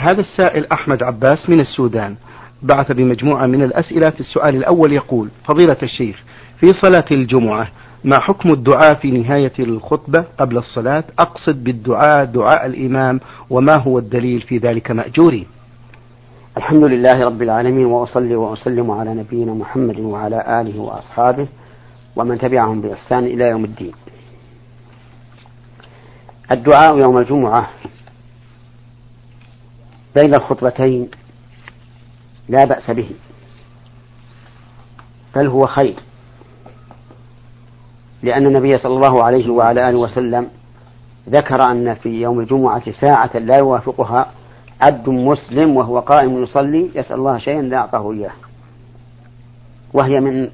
هذا السائل أحمد عباس من السودان. بعث بمجموعة من الأسئلة في السؤال الأول يقول فضيلة الشيخ في صلاة الجمعة ما حكم الدعاء في نهاية الخطبة قبل الصلاة؟ أقصد بالدعاء دعاء الإمام وما هو الدليل في ذلك مأجوري؟ الحمد لله رب العالمين وأصلي وأسلم على نبينا محمد وعلى آله وأصحابه ومن تبعهم بإحسان إلى يوم الدين. الدعاء يوم الجمعة بين الخطبتين لا بأس به بل هو خير لأن النبي صلى الله عليه وعلى آله وسلم ذكر أن في يوم الجمعة ساعة لا يوافقها عبد مسلم وهو قائم يصلي يسأل الله شيئا لا أعطاه إياه. وهي من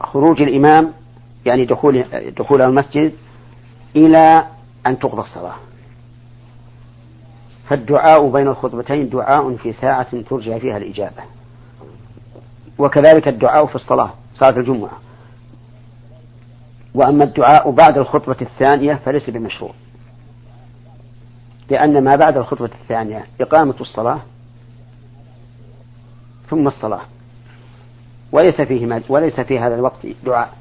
خروج الإمام يعني دخول دخول المسجد إلى أن تقضى الصلاة. فالدعاء بين الخطبتين دعاء في ساعة ترجى فيها الإجابة. وكذلك الدعاء في الصلاة صلاة الجمعة. وأما الدعاء بعد الخطبة الثانية فليس بمشروع. لأن ما بعد الخطبة الثانية إقامة الصلاة ثم الصلاة. وليس فيه وليس في هذا الوقت دعاء.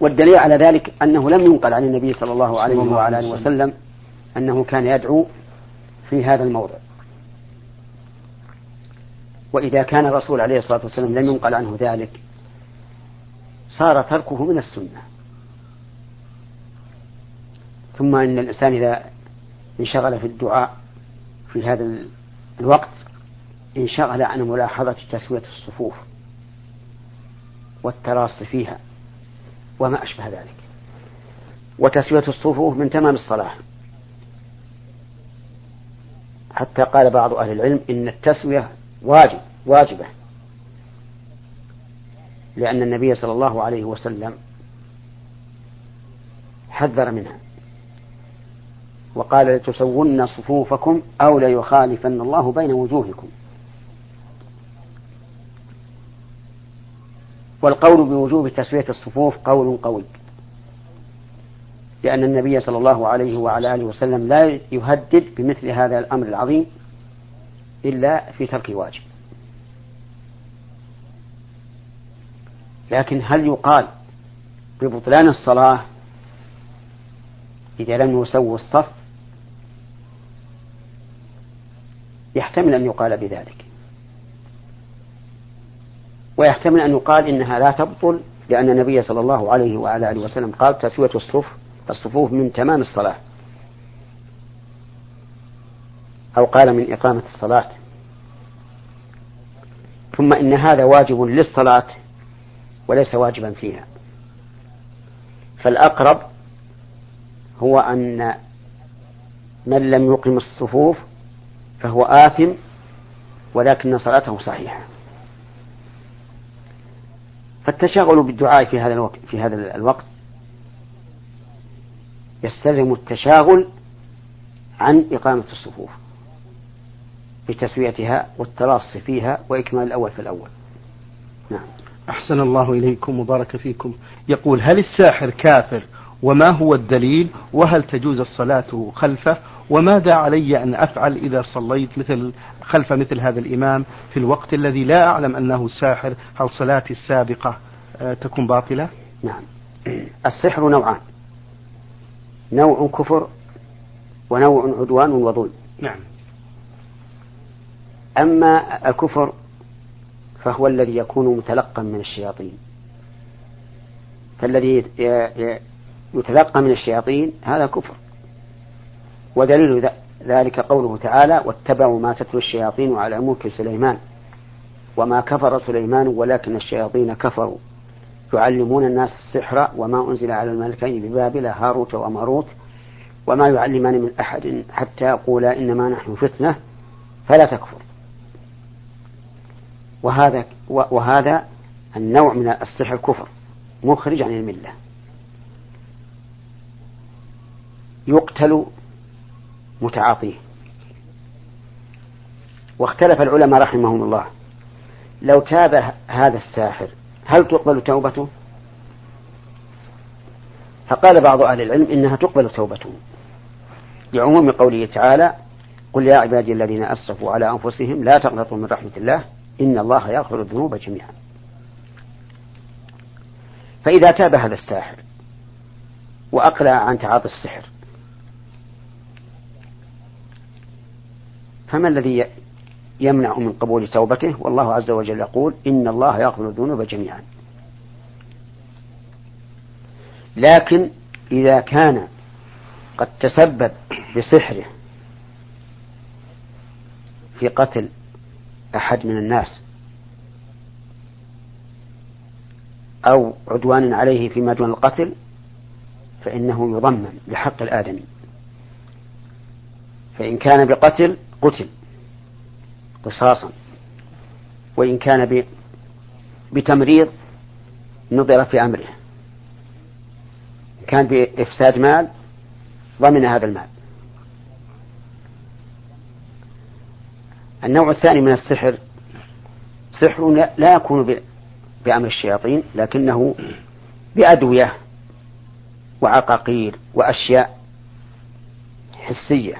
والدليل على ذلك أنه لم ينقل عن النبي صلى الله عليه وعلى آله وسلم أنه كان يدعو في هذا الموضع. وإذا كان الرسول عليه الصلاة والسلام لم ينقل عنه ذلك صار تركه من السنة. ثم إن الإنسان إذا انشغل في الدعاء في هذا الوقت انشغل عن ملاحظة تسوية الصفوف والتراص فيها وما أشبه ذلك. وتسوية الصفوف من تمام الصلاة. حتى قال بعض أهل العلم إن التسوية واجب واجبة. لأن النبي صلى الله عليه وسلم حذر منها. وقال لتسون صفوفكم أو ليخالفن الله بين وجوهكم. والقول بوجوب تسوية الصفوف قول قوي. لأن النبي صلى الله عليه وعلى آله وسلم لا يهدد بمثل هذا الأمر العظيم إلا في ترك واجب. لكن هل يقال ببطلان الصلاة إذا لم يسووا الصف؟ يحتمل أن يقال بذلك. ويحتمل أن يقال إنها لا تبطل لأن النبي صلى الله عليه وعلى آله وسلم قال تسوية الصف الصفوف من تمام الصلاة. أو قال من إقامة الصلاة. ثم إن هذا واجب للصلاة وليس واجبا فيها. فالأقرب هو أن من لم يقم الصفوف فهو آثم ولكن صلاته صحيحة. فالتشاغل بالدعاء في هذا الوقت في هذا الوقت يستلزم التشاغل عن إقامة الصفوف بتسويتها والتراص فيها وإكمال الأول في الأول. نعم. أحسن الله إليكم وبارك فيكم. يقول هل الساحر كافر؟ وما هو الدليل؟ وهل تجوز الصلاة خلفه؟ وماذا علي أن أفعل إذا صليت مثل خلف مثل هذا الإمام في الوقت الذي لا أعلم أنه ساحر؟ هل صلاتي السابقة آه، تكون باطلة؟ نعم. السحر نوعان. نوع كفر ونوع عدوان وظلم. نعم. أما الكفر فهو الذي يكون متلقا من الشياطين. فالذي يتلقى من الشياطين هذا كفر. ودليل ذلك قوله تعالى واتبعوا ما تتلو الشياطين على ملك سليمان وما كفر سليمان ولكن الشياطين كفروا. يعلمون الناس السحر وما أنزل على الملكين ببابل هاروت وماروت وما يعلمان من أحد حتى يقولا إنما نحن فتنة فلا تكفر. وهذا وهذا النوع من السحر كفر مخرج عن الملة. يقتل متعاطيه. واختلف العلماء رحمهم الله. لو تاب هذا الساحر هل تقبل توبته؟ فقال بعض أهل العلم إنها تقبل توبته. لعموم قوله تعالى قل يا عبادي الذين أسرفوا على أنفسهم لا تقنطوا من رحمة الله إن الله يغفر الذنوب جميعا. فإذا تاب هذا الساحر وأقلع عن تعاطي السحر فما الذي يمنع من قبول توبته والله عز وجل يقول إن الله يغفر الذنوب جميعا. لكن إذا كان قد تسبب بسحره في قتل أحد من الناس أو عدوان عليه فيما دون القتل فإنه يضمن لحق الآدمي. فإن كان بقتل قتل. قصاصا. وإن كان بتمريض نظر في أمره. كان بإفساد مال ضمن هذا المال. النوع الثاني من السحر سحر لا يكون بأمر الشياطين لكنه بأدوية وعقاقير وأشياء حسية.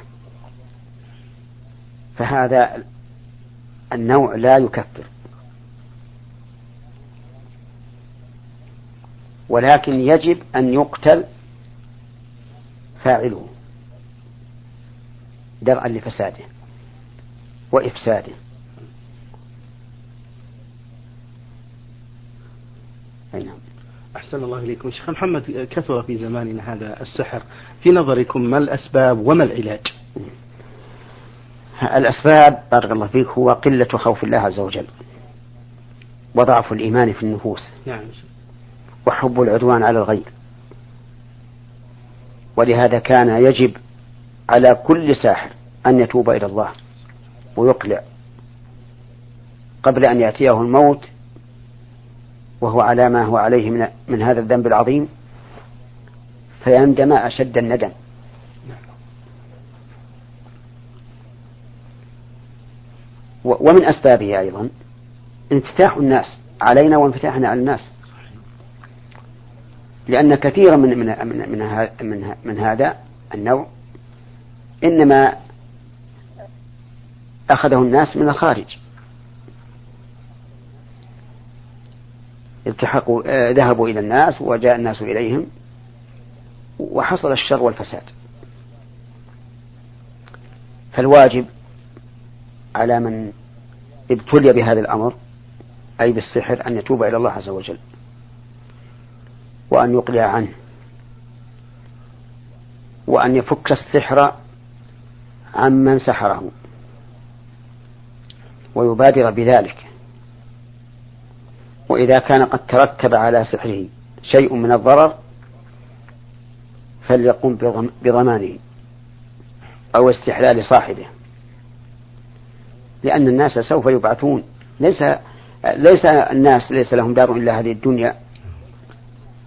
فهذا النوع لا يكفر. ولكن يجب أن يقتل فاعله درءا لفساده وإفساده. أي نعم. أحسن الله إليكم. شيخ محمد كثر في زماننا هذا السحر. في نظركم ما الأسباب وما العلاج؟ الأسباب بارك الله فيك هو قلة خوف الله عز وجل وضعف الإيمان في النفوس نعم. وحب العدوان على الغير. ولهذا كان يجب على كل ساحر أن يتوب إلى الله ويقلع قبل أن يأتيه الموت وهو على ما هو عليه من, من هذا الذنب العظيم فيندم أشد الندم. ومن أسبابه أيضا انفتاح الناس علينا وانفتاحنا على الناس. لأن كثيرا من من من من, من, من هذا النوع إنما أخذه الناس من الخارج. التحقوا آه، ذهبوا إلى الناس وجاء الناس إليهم وحصل الشر والفساد. فالواجب على من ابتلي بهذا الأمر أي بالسحر أن يتوب إلى الله عز وجل وأن يقلع عنه وأن يفك السحر عمن سحره ويبادر بذلك. وإذا كان قد ترتب على سحره شيء من الضرر فليقم بضمانه أو استحلال صاحبه. لأن الناس سوف يبعثون. ليس ليس الناس ليس لهم دار إلا هذه الدنيا.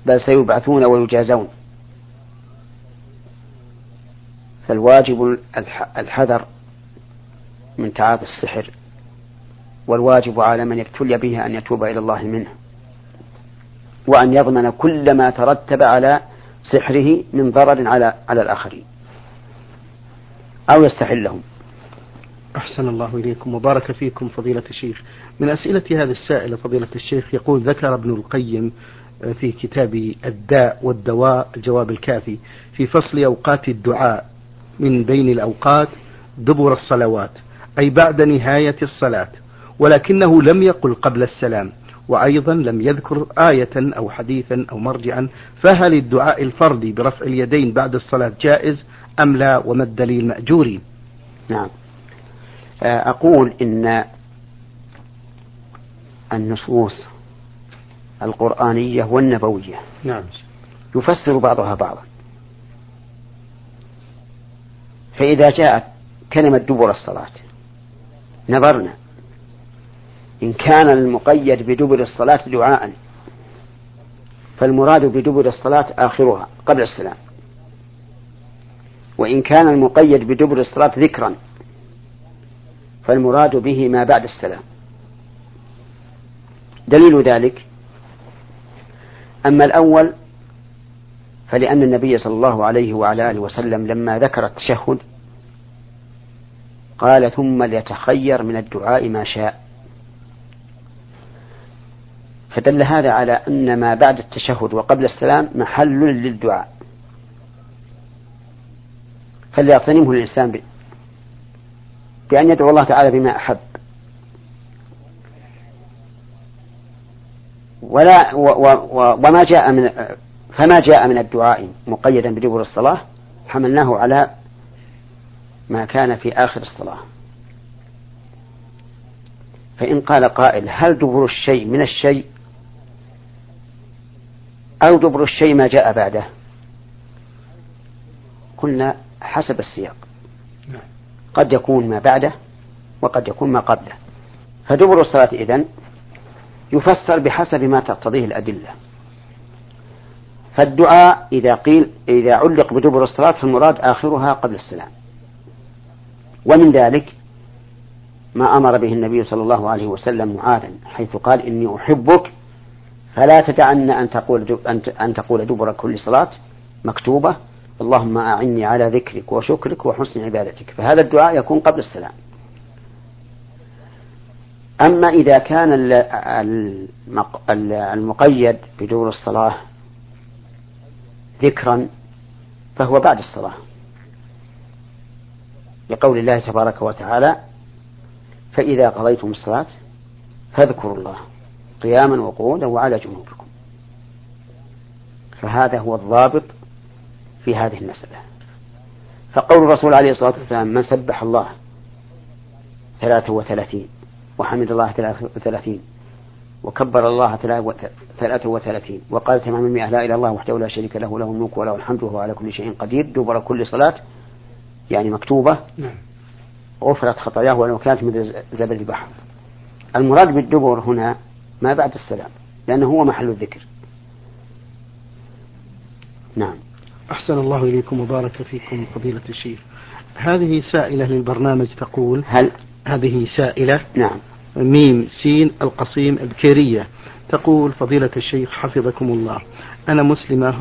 بل سيبعثون ويجازون. فالواجب الحذر من تعاطي السحر. والواجب على من ابتلي به أن يتوب إلى الله منه. وأن يضمن كل ما ترتب على سحره من ضرر على على الآخرين. أو يستحلهم. أحسن الله إليكم وبارك فيكم فضيلة الشيخ. من أسئلة هذا السائل فضيلة الشيخ يقول ذكر ابن القيم آه، في كتاب الداء والدواء الجواب الكافي في فصل أوقات الدعاء من بين الأوقات دبر الصلوات أي بعد نهاية الصلاة ولكنه لم يقل قبل السلام وأيضا لم يذكر آية أو حديثا أو مرجعا فهل الدعاء الفردي برفع اليدين بعد الصلاة جائز أم لا وما الدليل مأجوري نعم. أقول إن النصوص القرآنية والنبوية نعم. يفسر بعضها بعضا. فإذا جاءت كلمة دبر الصلاة نظرنا إن كان المقيد بدبر الصلاة دعاء فالمراد بدبر الصلاة آخرها قبل السلام. وإن كان المقيد بدبر الصلاة ذكرا فالمراد به ما بعد السلام. دليل ذلك أما الأول فلأن النبي صلى الله عليه وعلى آله وسلم لما ذكر التشهد قال ثم ليتخير من الدعاء ما شاء فدل هذا على أن ما بعد التشهد وقبل السلام محل للدعاء. فليغتنمه الإنسان بأن يدعو الله تعالى بما أحب. ولا و و وما جاء من فما جاء من الدعاء مقيدا بدبر الصلاة حملناه على ما كان في آخر الصلاة. فإن قال قائل هل دبر الشيء من الشيء؟ أو دبر الشيء ما جاء بعده؟ قلنا حسب السياق. قد يكون ما بعده وقد يكون ما قبله. فدبر الصلاة إذن يفسر بحسب ما تقتضيه الأدلة. فالدعاء إذا قيل إذا علق بدبر الصلاة فالمراد آخرها قبل السلام. ومن ذلك ما أمر به النبي صلى الله عليه وسلم معاذا حيث قال إني أحبك. فلا تدعن أن تقول أن تقول دبر كل صلاة مكتوبة. اللهم أعني على ذكرك وشكرك وحسن عبادتك. فهذا الدعاء يكون قبل السلام. أما إذا كان المقيد بدور الصلاة ذكرا فهو بعد الصلاة. لقول الله تبارك وتعالى فإذا قضيتم الصلاة فاذكروا الله قياما وقعودا وعلى جنوبكم. فهذا هو الضابط في هذه المسألة. فقول الرسول عليه الصلاة والسلام من سبح الله ثلاثة وثلاثين وحمد الله ثلاثة وثلاثين وكبر الله ثلاثة وثلاثين وقال تمام المئة لا إله إلا الله وحده لا شريك له له الملك وله الحمد وهو على كل شيء قدير دبر كل صلاة يعني مكتوبة نعم. غفرت خطاياه ولو كانت مثل زبد البحر. المراد بالدبر هنا ما بعد السلام لأنه هو محل الذكر. نعم. أحسن الله إليكم وبارك فيكم فضيلة الشيخ. هذه سائلة للبرنامج تقول هل؟ هذه سائلة نعم. ميم سين القصيم البكيرية تقول فضيلة الشيخ حفظكم الله أنا مسلمة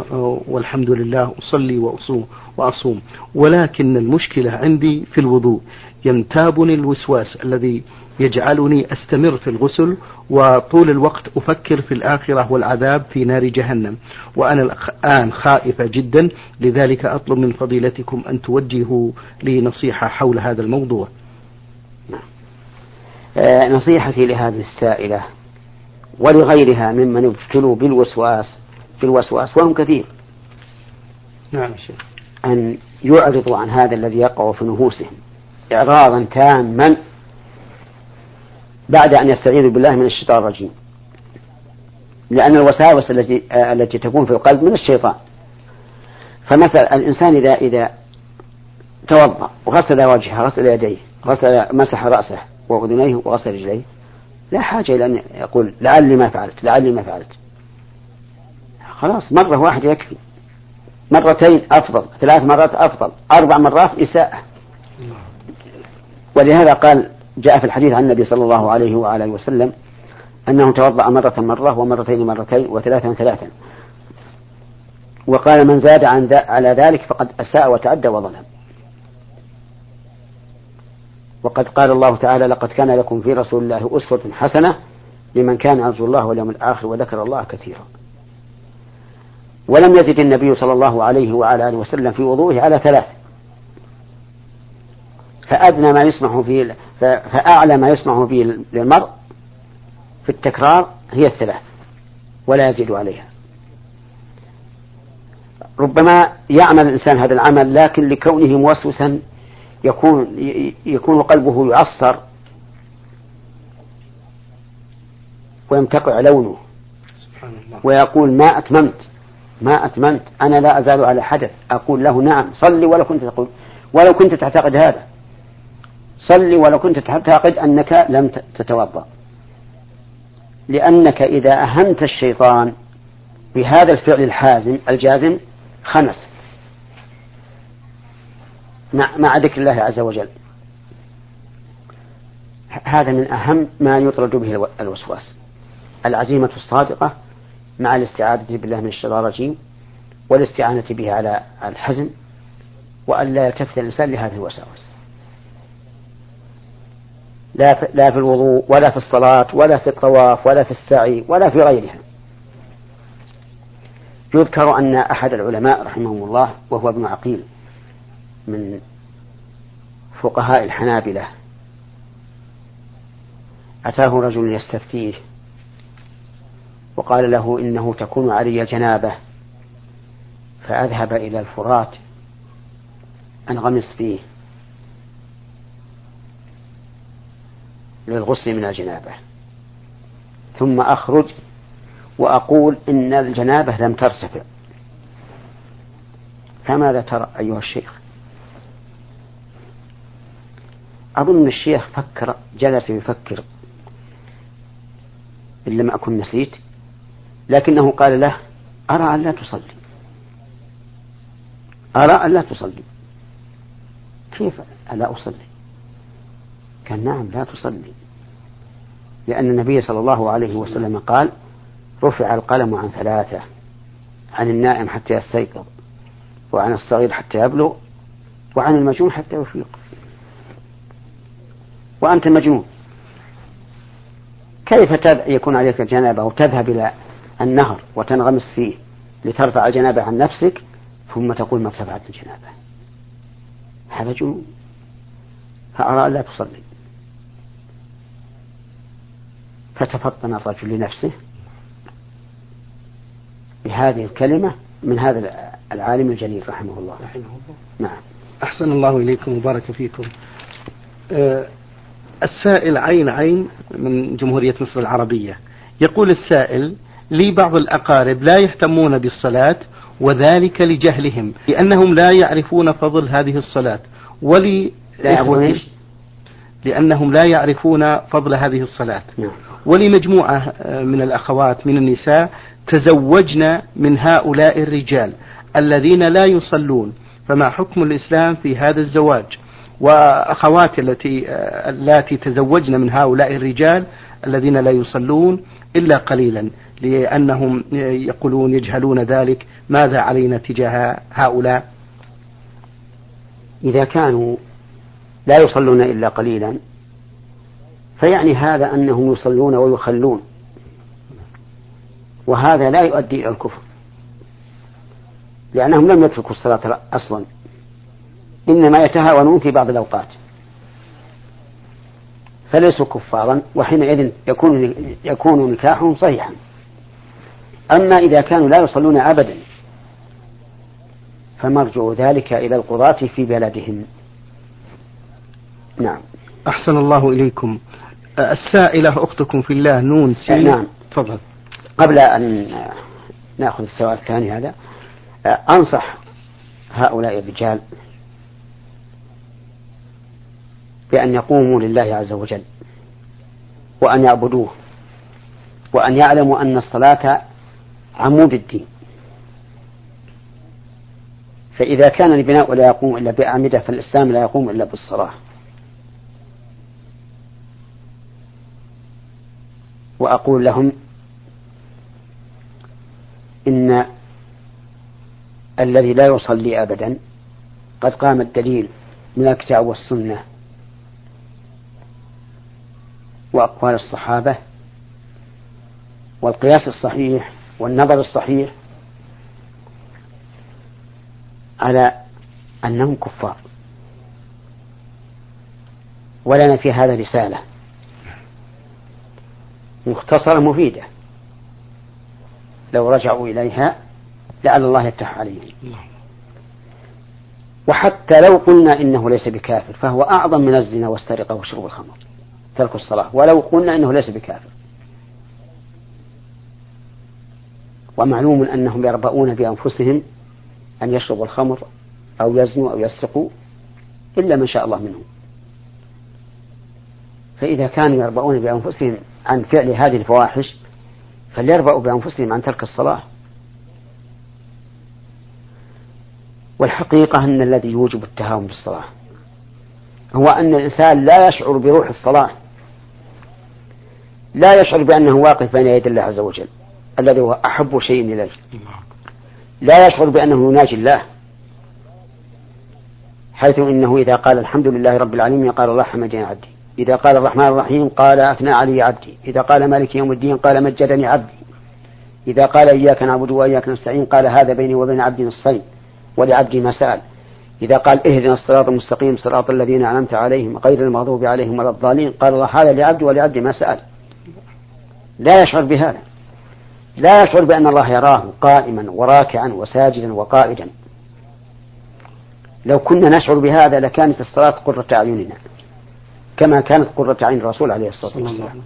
والحمد لله أصلي وأصوم وأصوم ولكن المشكلة عندي في الوضوء ينتابني الوسواس الذي يجعلني أستمر في الغسل وطول الوقت أفكر في الآخرة والعذاب في نار جهنم. وأنا الآن خائفة جدا لذلك أطلب من فضيلتكم أن توجهوا لي نصيحة حول هذا الموضوع. آه نصيحتي لهذه السائلة ولغيرها ممن ابتلوا بالوسواس بالوسواس وهم كثير. نعم شيخ. أن يعرضوا عن هذا الذي يقع في نفوسهم إعراضا تاما بعد أن يستعيذوا بالله من الشيطان الرجيم. لأن الوساوس التي التي تكون في القلب من الشيطان. فمثلا الإنسان إذا إذا توضأ وغسل وجهه غسل يديه غسل مسح رأسه وأذنيه وغسل رجليه لا حاجة إلى أن يقول لعلي ما فعلت لعلي ما فعلت. خلاص مرة واحدة يكفي. مرتين أفضل ثلاث مرات أفضل أربع مرات إساءة. ولهذا قال جاء في الحديث عن النبي صلى الله عليه وآله وسلم أنه توضأ مرة مرة ومرتين مرتين وثلاثا ثلاثا. وقال من زاد عن على ذلك فقد أساء وتعدى وظلم. وقد قال الله تعالى لقد كان لكم في رسول الله أسوة حسنة لمن كان يرجو الله واليوم الآخر وذكر الله كثيرا. ولم يزد النبي صلى الله عليه وعلى آله وسلم في وضوءه على ثلاث. فأدنى ما يسمح فيه فأعلى ما يسمح فيه للمرء في التكرار هي الثلاث ولا يزيد عليها. ربما يعمل الإنسان هذا العمل لكن لكونه موسوسا يكون يكون قلبه يعصر ويمتقع لونه. ويقول ما أتممت ما أتممت أنا لا أزال على حدث. أقول له نعم صلي ولو كنت تقول ولو كنت تعتقد هذا. صلي ولو كنت تعتقد أنك لم تتوضأ. لأنك إذا أهنت الشيطان بهذا الفعل الحازم الجازم خنس. مع, مع ذكر الله عز وجل. هذا من أهم ما يطرد به الوسواس. العزيمة الصادقة مع الاستعاذة بالله من الشيطان الرجيم والاستعانة به على الحزن وأن لا يلتفت الإنسان لهذه الوساوس لا في, لا في الوضوء ولا في الصلاة ولا في الطواف ولا في السعي ولا في غيرها. يذكر أن أحد العلماء رحمه الله وهو ابن عقيل من فقهاء الحنابلة أتاه رجل يستفتيه وقال له إنه تكون علي جنابة فأذهب إلى الفرات أنغمس فيه. للغسل من الجنابة. ثم أخرج وأقول إن الجنابة لم ترتفع. فماذا ترى أيها الشيخ؟ أظن الشيخ فكر جلس يفكر. إن لم أكن نسيت لكنه قال له أرى أن لا تصلي. أرى أن لا تصلي. كيف ألا أصلي؟ قال نعم لا تصلي. لأن النبي صلى الله عليه وسلم قال رفع القلم عن ثلاثة عن النائم حتى يستيقظ وعن الصغير حتى يبلغ وعن المجنون حتى يفيق وأنت مجنون كيف يكون عليك الجنابة وتذهب إلى النهر وتنغمس فيه لترفع الجنابة عن نفسك ثم تقول ما ارتفعت الجنابة؟ هذا جنون. فأرى لا تصلي. فتفطن الرجل لنفسه بهذه الكلمة من هذا العالم الجليل رحمه الله. رحمه الله. نعم. أحسن الله إليكم وبارك فيكم. أه السائل عين عين من جمهورية مصر العربية. يقول السائل لي بعض الأقارب لا يهتمون بالصلاة وذلك لجهلهم لأنهم لا يعرفون فضل هذه الصلاة. ولي لا لأنهم لا يعرفون فضل هذه الصلاة. نعم. ولمجموعة من الأخوات من النساء تزوجن من هؤلاء الرجال الذين لا يصلون. فما حكم الإسلام في هذا الزواج؟ وأخواتي التي اللاتي تزوجن من هؤلاء الرجال الذين لا يصلون إلا قليلا لأنهم يقولون يجهلون ذلك. ماذا علينا تجاه هؤلاء؟ إذا كانوا لا يصلون إلا قليلا. فيعني هذا أنهم يصلون ويخلون. وهذا لا يؤدي إلى الكفر. لأنهم لم يتركوا الصلاة أصلا. إنما يتهاونون في بعض الأوقات. فليسوا كفارا وحينئذ يكون يكون نكاحهم صحيحا. أما إذا كانوا لا يصلون أبدا فمرجع ذلك إلى القضاة في بلدهم. نعم. أحسن الله إليكم. السائلة أختكم في الله نون سي. نعم. تفضل. قبل أن نأخذ السؤال الثاني هذا أنصح هؤلاء الرجال بأن يقوموا لله عز وجل وأن يعبدوه وأن يعلموا أن الصلاة عمود الدين. فإذا كان البناء لا يقوم إلا بأعمدة فالإسلام لا يقوم إلا بالصلاة. وأقول لهم إن الذي لا يصلي أبدا قد قام الدليل من الكتاب والسنة وأقوال الصحابة والقياس الصحيح والنظر الصحيح على أنهم كفار. ولنا في هذا رسالة. مختصرة مفيدة. لو رجعوا إليها لعل الله يفتح عليهم. وحتى لو قلنا إنه ليس بكافر فهو أعظم من الزنا والسرقة وشرب الخمر ترك الصلاة. ولو قلنا إنه ليس بكافر. ومعلوم أنهم يربؤون بأنفسهم أن يشربوا الخمر أو يزنوا أو يسرقوا إلا من شاء الله منهم. فإذا كانوا يربؤون بأنفسهم عن فعل هذه الفواحش فليربؤوا بأنفسهم عن ترك الصلاة. والحقيقة أن الذي يوجب التهاون بالصلاة هو أن الإنسان لا يشعر بروح الصلاة لا يشعر بأنه واقف بين يدي الله عز وجل الذي هو أحب شيء إليه لا يشعر بأنه يناجي الله حيث إنه إذا قال الحمد لله رب العالمين قال الله حمدني عبدي. إذا قال الرحمن الرحيم قال أثنى علي عبدي. إذا قال مالك يوم الدين قال مجدني عبدي. إذا قال إياك نعبد وإياك نستعين قال هذا بيني وبين عبدي نصفين ولعبدي ما سأل إذا قال اهدنا الصراط المستقيم صراط الذين أنعمت عليهم غير المغضوب عليهم ولا الضالين قال الله هذا لعبدي ولعبدي ما سأل لا يشعر بهذا. لا يشعر بأن الله يراه قائما وراكعا وساجدا وقائدا. لو كنا نشعر بهذا لكانت الصلاة قرة أعيننا. كما كانت قرة عين الرسول عليه الصلاة والسلام.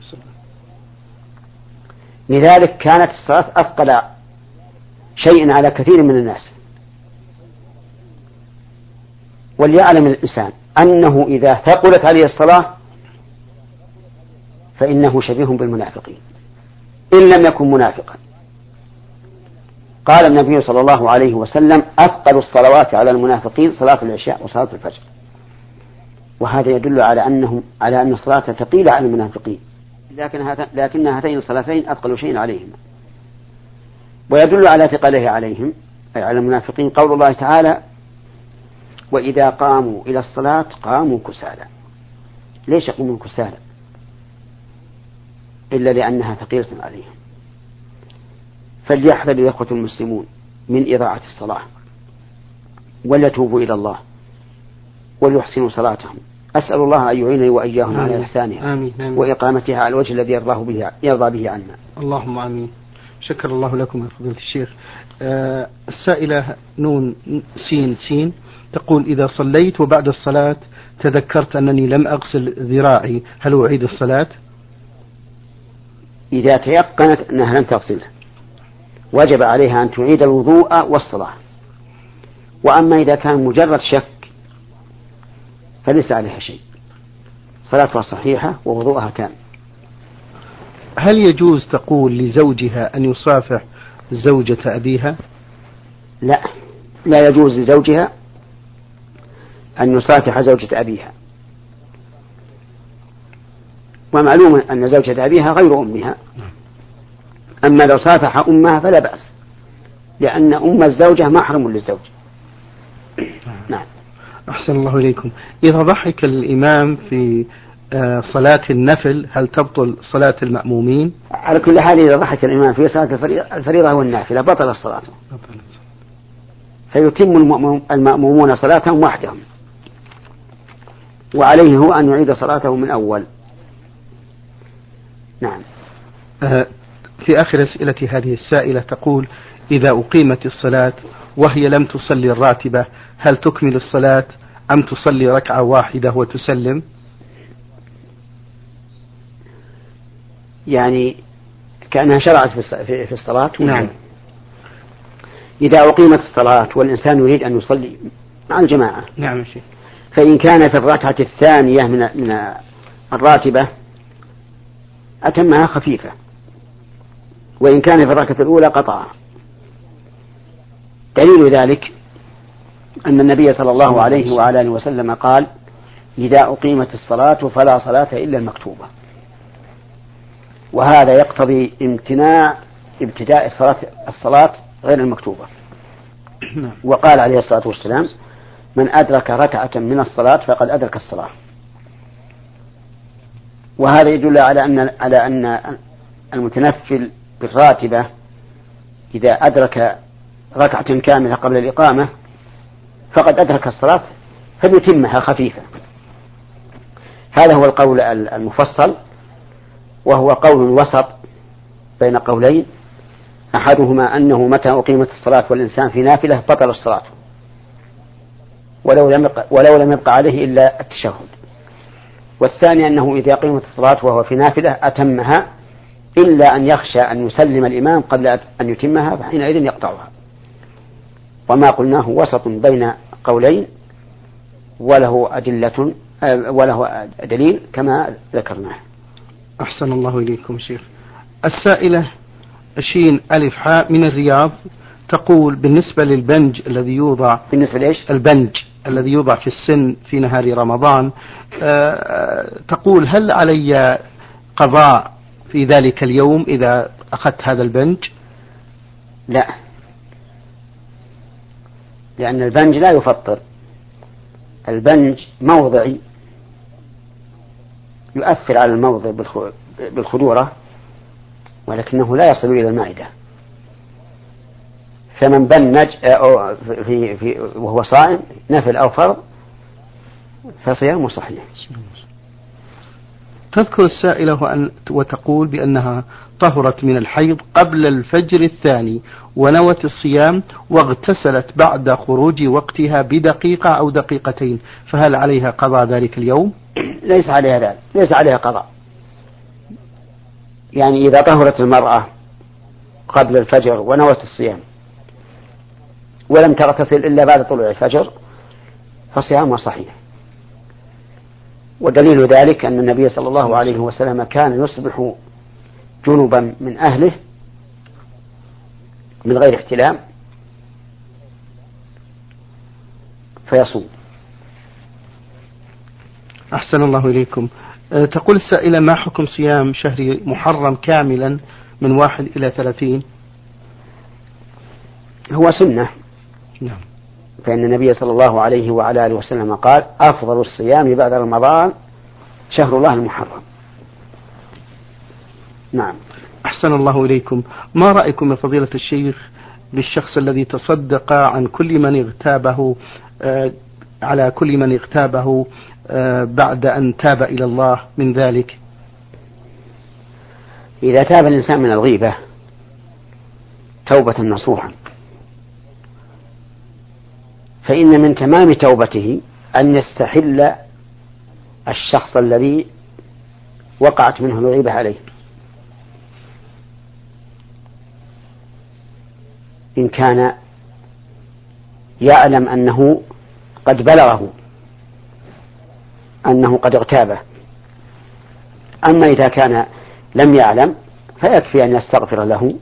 لذلك كانت الصلاة أثقل شيء على كثير من الناس. وليعلم الإنسان أنه إذا ثقلت عليه الصلاة فإنه شبيه بالمنافقين. إن لم يكن منافقا. قال النبي صلى الله عليه وسلم أثقل الصلوات على المنافقين صلاة العشاء وصلاة الفجر. وهذا يدل على أنهم على أن الصلاة ثقيلة على المنافقين. لكن لكن هاتين الصلاتين أثقل شيء عليهما. ويدل على ثقله عليهم أي على المنافقين قول الله تعالى وإذا قاموا إلى الصلاة قاموا كسالى. ليش يقومون كسالى؟ إلا لأنها ثقيلة عليهم. فليحذر الإخوة المسلمون من إضاعة الصلاة وليتوبوا إلى الله. وليحسنوا صلاتهم أسأل الله أن يعينني وإياهم على إحسانها آمين. آمين. وإقامتها على الوجه الذي يرضاه به يرضى به عنا اللهم آمين شكر الله لكم يا فضيلة الشيخ آه السائلة نون سين سين تقول إذا صليت وبعد الصلاة تذكرت أنني لم أغسل ذراعي هل أعيد الصلاة؟ إذا تيقنت أنها لم تغسله وجب عليها أن تعيد الوضوء والصلاة وأما إذا كان مجرد شك فليس عليها شيء. صلاتها صحيحة ووضوءها تام هل يجوز تقول لزوجها أن يصافح زوجة أبيها؟ لا. لا يجوز لزوجها أن يصافح زوجة أبيها. ومعلوم أن زوجة أبيها غير أمها. أما لو صافح أمها فلا بأس لأن أم الزوجة محرم للزوج. أحسن الله إليكم. إذا ضحك الإمام في آه، صلاة النفل هل تبطل صلاة المأمومين؟ على كل حال إذا ضحك الإمام في صلاة الفريضة والنافلة بطل صلاته فيتم المأمومون صلاتهم وحدهم. وعليه هو أن يعيد صلاته من أول. نعم. آه، في آخر أسئلة هذه السائلة تقول إذا أقيمت الصلاة وهي لم تصلي الراتبة. هل تكمل الصلاة أم تصلي ركعة واحدة وتسلم؟ يعني كأنها شرعت في الصلاة نعم. إذا أقيمت الصلاة والإنسان يريد أن يصلي مع الجماعة. نعم شيخ. فإن كان في الركعة الثانية من من الراتبة أتمها خفيفة. وإن كان في الركعة الأولى قطعها. دليل ذلك أن النبي صلى الله عليه وعلى آله وسلم قال إذا أقيمت الصلاة فلا صلاة إلا المكتوبة. وهذا يقتضي امتناع ابتداء الصلاة الصلاة غير المكتوبة. نعم. وقال عليه الصلاة والسلام من أدرك ركعة من الصلاة فقد أدرك الصلاة. وهذا يدل على أن على أن المتنفل بالراتبة إذا أدرك ركعة كاملة قبل الإقامة فقد أدرك الصلاة فليتمها خفيفة. هذا هو القول المفصل وهو قول وسط بين قولين. أحدهما أنه متى أقيمت الصلاة والإنسان في نافلة بطل الصلاة ولو لم يبقى ولو لم يبقى عليه إلا التشهد. والثاني أنه إذا أقيمت الصلاة وهو في نافلة أتمها إلا أن يخشى أن يسلم الإمام قبل أن يتمها فحينئذ يقطعها. وما قلناه وسط بين قولين وله أدلة وله دليل كما ذكرناه. أحسن الله إليكم شيخ. السائلة شين ألف حاء من الرياض تقول بالنسبة للبنج الذي يوضع بالنسبة لإيش؟ البنج الذي يوضع في السن في نهار رمضان آه، تقول هل علي قضاء في ذلك اليوم إذا أخذت هذا البنج؟ لا. لأن البنج لا يفطر. البنج موضعي يؤثر على الموضع بالخدورة ولكنه لا يصل إلى المعدة. فمن بنج في في وهو صائم نفل أو فرض فصيامه صحيح. تذكر السائلة وتقول بأنها طهرت من الحيض قبل الفجر الثاني ونوت الصيام واغتسلت بعد خروج وقتها بدقيقة أو دقيقتين فهل عليها قضاء ذلك اليوم؟ ليس عليها ذلك ليس عليها قضاء يعني إذا طهرت المرأة قبل الفجر ونوت الصيام ولم تغتسل إلا بعد طلوع الفجر فصيامها صحيح ودليل ذلك أن النبي صلى الله عليه وسلم كان يصبح جنبا من أهله من غير احتلام فيصوم. أحسن الله إليكم. أه، تقول السائلة ما حكم صيام شهر محرم كاملا من واحد إلى ثلاثين؟ هو سنة. نعم. فإن النبي صلى الله عليه وعلى آله وسلم قال أفضل الصيام بعد رمضان شهر الله المحرم. نعم. أحسن الله إليكم. ما رأيكم يا فضيلة الشيخ بالشخص الذي تصدق عن كل من اغتابه آه على كل من اغتابه آه بعد أن تاب إلى الله من ذلك؟ إذا تاب الإنسان من الغيبة توبة نصوحا. فإن من تمام توبته أن يستحل الشخص الذي وقعت منه الغيبة عليه. إن كان يعلم أنه قد بلغه أنه قد اغتابه. أما إذا كان لم يعلم فيكفي أن يستغفر له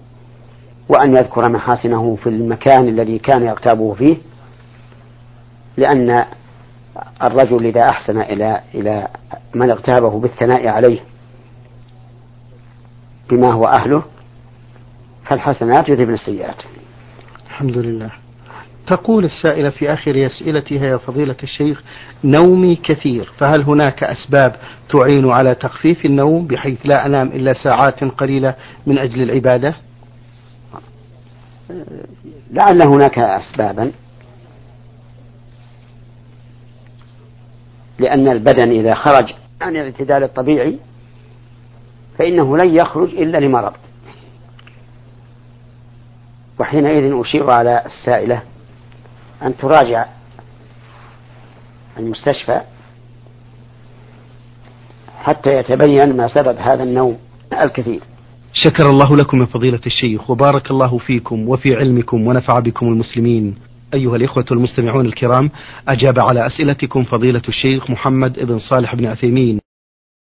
وأن يذكر محاسنه في المكان الذي كان يغتابه فيه لأن الرجل إذا أحسن إلى إلى من اغتابه بالثناء عليه بما هو أهله فالحسنات يذهبن السيئات. الحمد لله تقول السائلة في آخر أسئلتها يا فضيلة الشيخ نومي كثير فهل هناك أسباب تعين على تخفيف النوم بحيث لا أنام إلا ساعات قليلة من أجل العبادة؟ لعل هناك أسبابا. لأن البدن إذا خرج عن الاعتدال الطبيعي فإنه لن يخرج إلا لمرض. وحينئذ أشير على السائلة أن تراجع المستشفى حتى يتبين ما سبب هذا النوم الكثير. شكر الله لكم يا فضيلة الشيخ وبارك الله فيكم وفي علمكم ونفع بكم المسلمين. أيها الإخوة المستمعون الكرام أجاب على أسئلتكم فضيلة الشيخ محمد بن صالح بن عثيمين.